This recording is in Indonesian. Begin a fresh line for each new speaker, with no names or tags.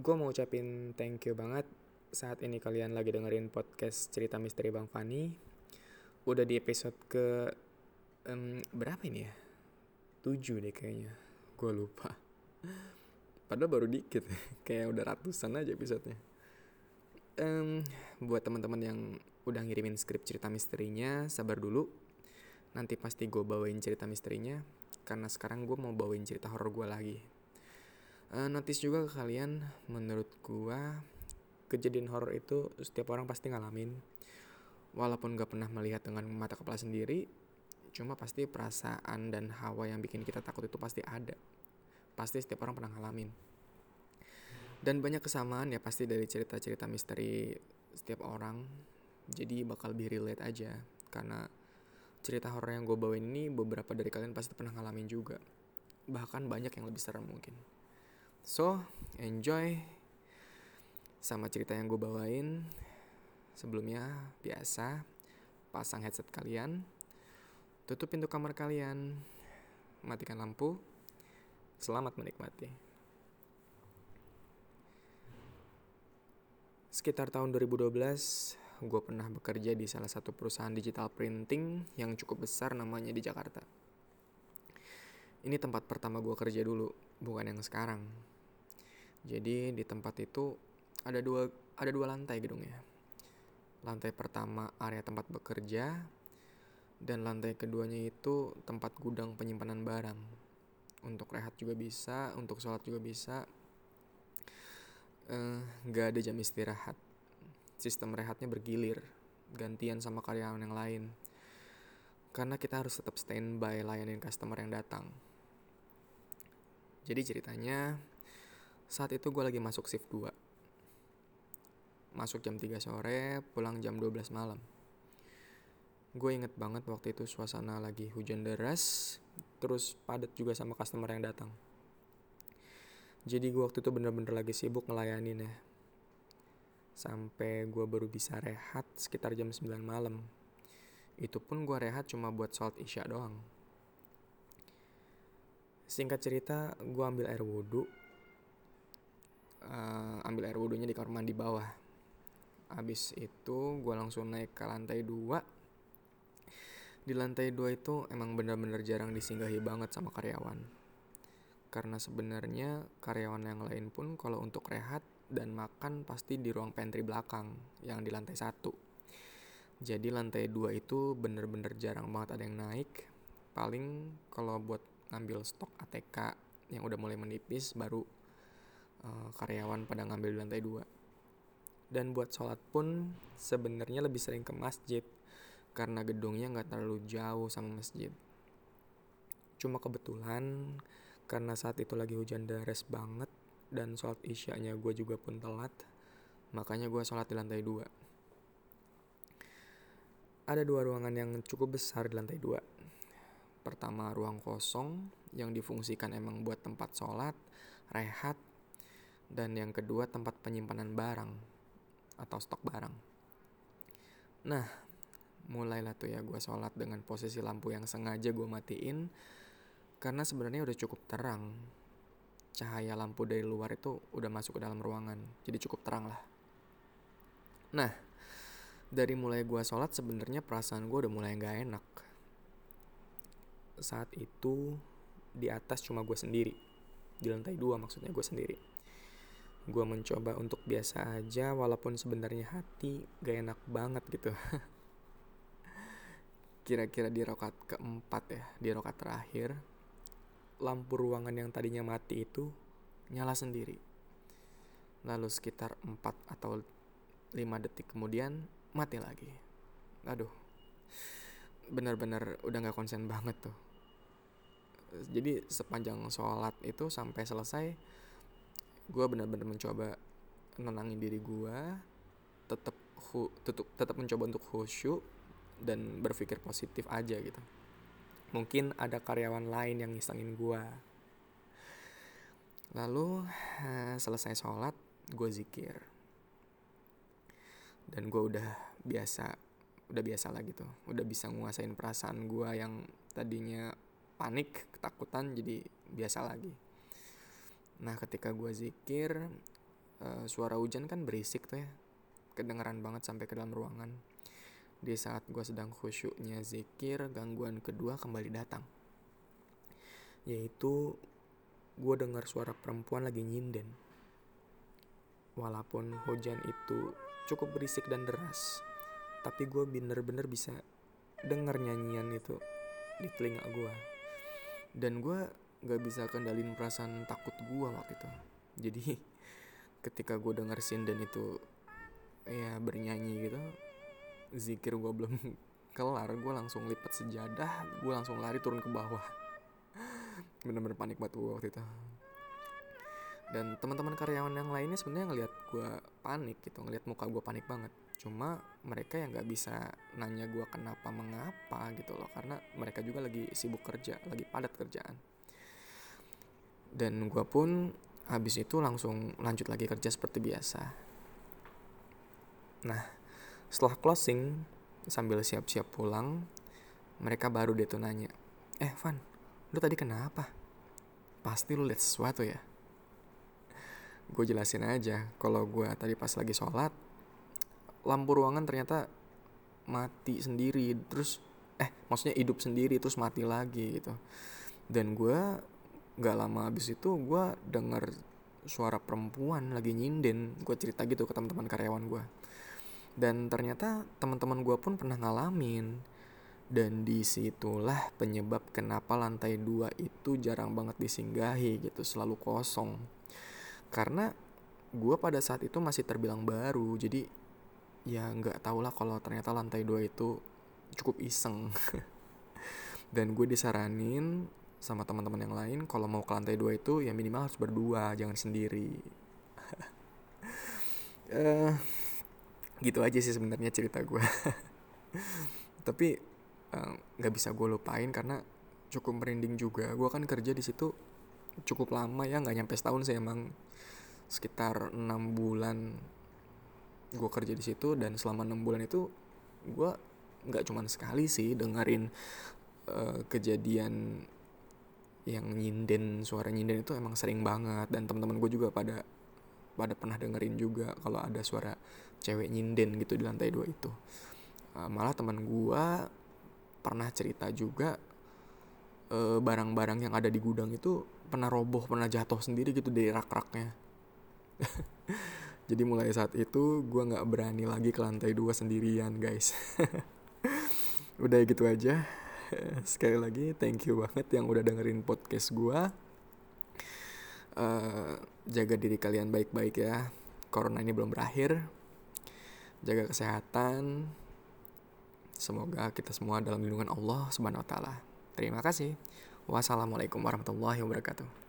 gue mau ucapin thank you banget saat ini kalian lagi dengerin podcast cerita misteri Bang Fani. Udah di episode ke um, berapa ini ya? 7 deh kayaknya. Gue lupa. Padahal baru dikit, kayak udah ratusan aja episodenya. Um, buat teman-teman yang udah ngirimin skrip cerita misterinya, sabar dulu. Nanti pasti gue bawain cerita misterinya, karena sekarang gue mau bawain cerita horor gue lagi uh, notice juga ke kalian menurut gua kejadian horor itu setiap orang pasti ngalamin. Walaupun gak pernah melihat dengan mata kepala sendiri cuma pasti perasaan dan hawa yang bikin kita takut itu pasti ada. Pasti setiap orang pernah ngalamin. Dan banyak kesamaan ya pasti dari cerita-cerita misteri setiap orang. Jadi bakal lebih relate aja karena cerita horor yang gue bawain ini beberapa dari kalian pasti pernah ngalamin juga. Bahkan banyak yang lebih serem mungkin So, enjoy sama cerita yang gue bawain. Sebelumnya, biasa, pasang headset kalian, tutup pintu kamar kalian, matikan lampu, selamat menikmati. Sekitar tahun 2012, gue pernah bekerja di salah satu perusahaan digital printing yang cukup besar namanya di Jakarta. Ini tempat pertama gue kerja dulu, bukan yang sekarang. Jadi di tempat itu ada dua ada dua lantai gedungnya. Lantai pertama area tempat bekerja dan lantai keduanya itu tempat gudang penyimpanan barang. Untuk rehat juga bisa, untuk sholat juga bisa. Uh, gak ada jam istirahat. Sistem rehatnya bergilir, gantian sama karyawan yang lain. Karena kita harus tetap standby layanin customer yang datang. Jadi ceritanya saat itu gue lagi masuk shift 2. Masuk jam 3 sore, pulang jam 12 malam. Gue inget banget waktu itu suasana lagi hujan deras, terus padat juga sama customer yang datang. Jadi gue waktu itu bener-bener lagi sibuk ngelayanin ya. Sampai gue baru bisa rehat sekitar jam 9 malam. Itu pun gue rehat cuma buat sholat isya doang. Singkat cerita, gue ambil air wudhu ambil air wudhunya di kamar mandi bawah. Habis itu gue langsung naik ke lantai dua. Di lantai dua itu emang bener-bener jarang disinggahi banget sama karyawan. Karena sebenarnya karyawan yang lain pun kalau untuk rehat dan makan pasti di ruang pantry belakang yang di lantai satu. Jadi lantai dua itu bener-bener jarang banget ada yang naik. Paling kalau buat ngambil stok ATK yang udah mulai menipis baru uh, karyawan pada ngambil di lantai dua. Dan buat sholat pun sebenarnya lebih sering ke masjid karena gedungnya nggak terlalu jauh sama masjid. Cuma kebetulan karena saat itu lagi hujan deras banget dan sholat isyanya gue juga pun telat, makanya gue sholat di lantai dua. Ada dua ruangan yang cukup besar di lantai dua. Pertama ruang kosong yang difungsikan emang buat tempat sholat, rehat, dan yang kedua tempat penyimpanan barang atau stok barang. Nah, mulailah tuh ya gue sholat dengan posisi lampu yang sengaja gue matiin karena sebenarnya udah cukup terang. Cahaya lampu dari luar itu udah masuk ke dalam ruangan, jadi cukup terang lah. Nah, dari mulai gue sholat sebenarnya perasaan gue udah mulai gak enak. Saat itu di atas cuma gue sendiri, di lantai dua maksudnya gue sendiri gue mencoba untuk biasa aja walaupun sebenarnya hati gak enak banget gitu. Kira-kira di rokat keempat ya di rokat terakhir lampu ruangan yang tadinya mati itu nyala sendiri. Lalu sekitar 4 atau 5 detik kemudian mati lagi. Aduh benar-benar udah gak konsen banget tuh. Jadi sepanjang sholat itu sampai selesai gue benar-benar mencoba nenangin diri gue tetap tetap tetap mencoba untuk khusyuk dan berpikir positif aja gitu. Mungkin ada karyawan lain yang ngisengin gue lalu uh, selesai sholat gue zikir. Dan gue udah biasa udah biasa lah gitu. Udah bisa nguasain perasaan gue yang tadinya panik ketakutan jadi biasa lagi Nah ketika gue zikir uh, suara hujan kan berisik tuh ya. Kedengeran banget sampai ke dalam ruangan. Di saat gue sedang khusyuknya zikir gangguan kedua kembali datang. Yaitu gue dengar suara perempuan lagi nyinden. Walaupun hujan itu cukup berisik dan deras tapi gue bener-bener bisa denger nyanyian itu di telinga gue dan gue gak bisa kendalin perasaan takut gue waktu itu. Jadi ketika gue denger sinden itu ya bernyanyi gitu zikir gue belum kelar gue langsung lipat sejadah gue langsung lari turun ke bawah. Bener-bener panik banget gue waktu itu. Dan teman-teman karyawan yang lainnya sebenarnya ngelihat gue panik gitu ngelihat muka gue panik banget. Cuma mereka yang nggak bisa nanya gue kenapa mengapa gitu loh. Karena mereka juga lagi sibuk kerja lagi padat kerjaan dan gue pun habis itu langsung lanjut lagi kerja seperti biasa. Nah setelah closing sambil siap-siap pulang mereka baru deh tuh nanya eh Van lu tadi kenapa? Pasti lu lihat sesuatu ya? Gue jelasin aja kalau gue tadi pas lagi sholat lampu ruangan ternyata mati sendiri terus eh maksudnya hidup sendiri terus mati lagi gitu. Dan gue nggak lama abis itu gue denger suara perempuan lagi nyinden gue cerita gitu ke teman-teman karyawan gue dan ternyata teman-teman gue pun pernah ngalamin. Dan di situlah penyebab kenapa lantai dua itu jarang banget disinggahi gitu selalu kosong. Karena gue pada saat itu masih terbilang baru jadi ya nggak tau lah kalau ternyata lantai dua itu cukup iseng. Dan gue disaranin sama teman-teman yang lain kalau mau ke lantai dua itu ya minimal harus berdua jangan sendiri. Uh, gitu aja sih sebenarnya cerita gue tapi eh, nggak uh, bisa gue lupain karena cukup merinding juga. Gue kan kerja di situ cukup lama ya nggak nyampe setahun sih emang. Sekitar enam bulan gue kerja di situ dan selama enam bulan itu gue nggak cuman sekali sih dengerin uh, kejadian yang nyinden suara nyinden itu emang sering banget. Dan teman-teman gue juga pada pada pernah dengerin juga kalau ada suara cewek nyinden gitu di lantai dua itu. Uh, malah teman gue pernah cerita juga barang eh, barang-barang yang ada di gudang itu pernah roboh pernah jatuh sendiri gitu dari rak-raknya. Jadi mulai saat itu gue nggak berani lagi ke lantai dua sendirian guys. Udah gitu aja sekali lagi thank you banget yang udah dengerin podcast gue uh, jaga diri kalian baik-baik ya. Corona ini belum berakhir. Jaga kesehatan. Semoga kita semua dalam lindungan Allah subhanahu wa taala. Terima kasih. Wassalamualaikum warahmatullahi wabarakatuh